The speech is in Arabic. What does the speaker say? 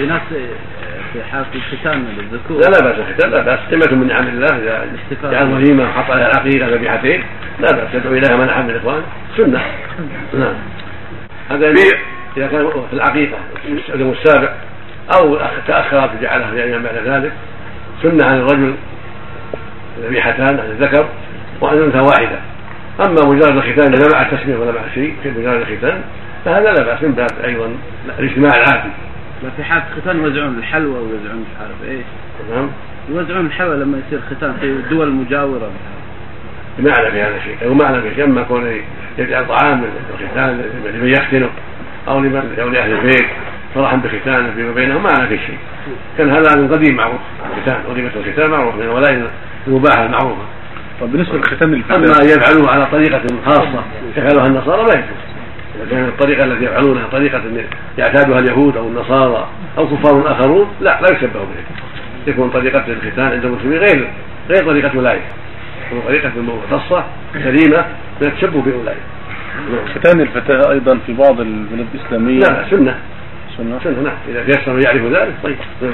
في ناس في حالة الختان للذكور. لا لا بأس الختان لا بأس. قمة من نعم الله إذا استفادة. جعل وليمه وحط عليها العقيقه ذبيحتين لا بأس. يدعو إليها من احد من الاخوان سنة. نعم. هذا إذا كان في العقيقه اليوم السابع أو تأخرت وجعلها في أيام بعد ذلك سنة عن الرجل ذبيحتان عن الذكر وعن الأنثى واحدة. أما مجرد الختان إذا مع التسمية ولا مع شيء في مجرد الختان فهذا لا بأس من باب أيضا الاجتماع العادي. ما في حالة ختان يوزعون الحلوى ويوزعون مش عارف إيش نعم يوزعون الحلوى لما يصير ختان في الدول المجاورة ما أعلم في هذا الشيء أو ما أعلم في شيء اما كون يجعل طعام للختان لمن يختنه أو لمن أو لأهل البيت فرحا بختانه فيما بينهم ما أعلم في شيء. كان هذا من قديم معروف الختان وليمه الختان معروف من الولائم المباحة المعروفة. طب بالنسبة لختان أما يفعلوه على طريقة خاصة يفعلها النصارى لا يجوز. اذا كانت الطريقة التي يفعلونها طريقة يعتادها اليهود أو النصارى أو كفار آخرون لا لا يشبه به يكون طريقة الختان عند المسلمين غير غير طريقة أولئك. تكون طريقة مختصه سليمة لا تشبه بأولئك. نعم. ختان الفتاه أيضا في بعض البلاد الإسلامية. لا سنة. سنة. سنة نعم. إذا تيسر يعرف ذلك؟ طيب. نعم.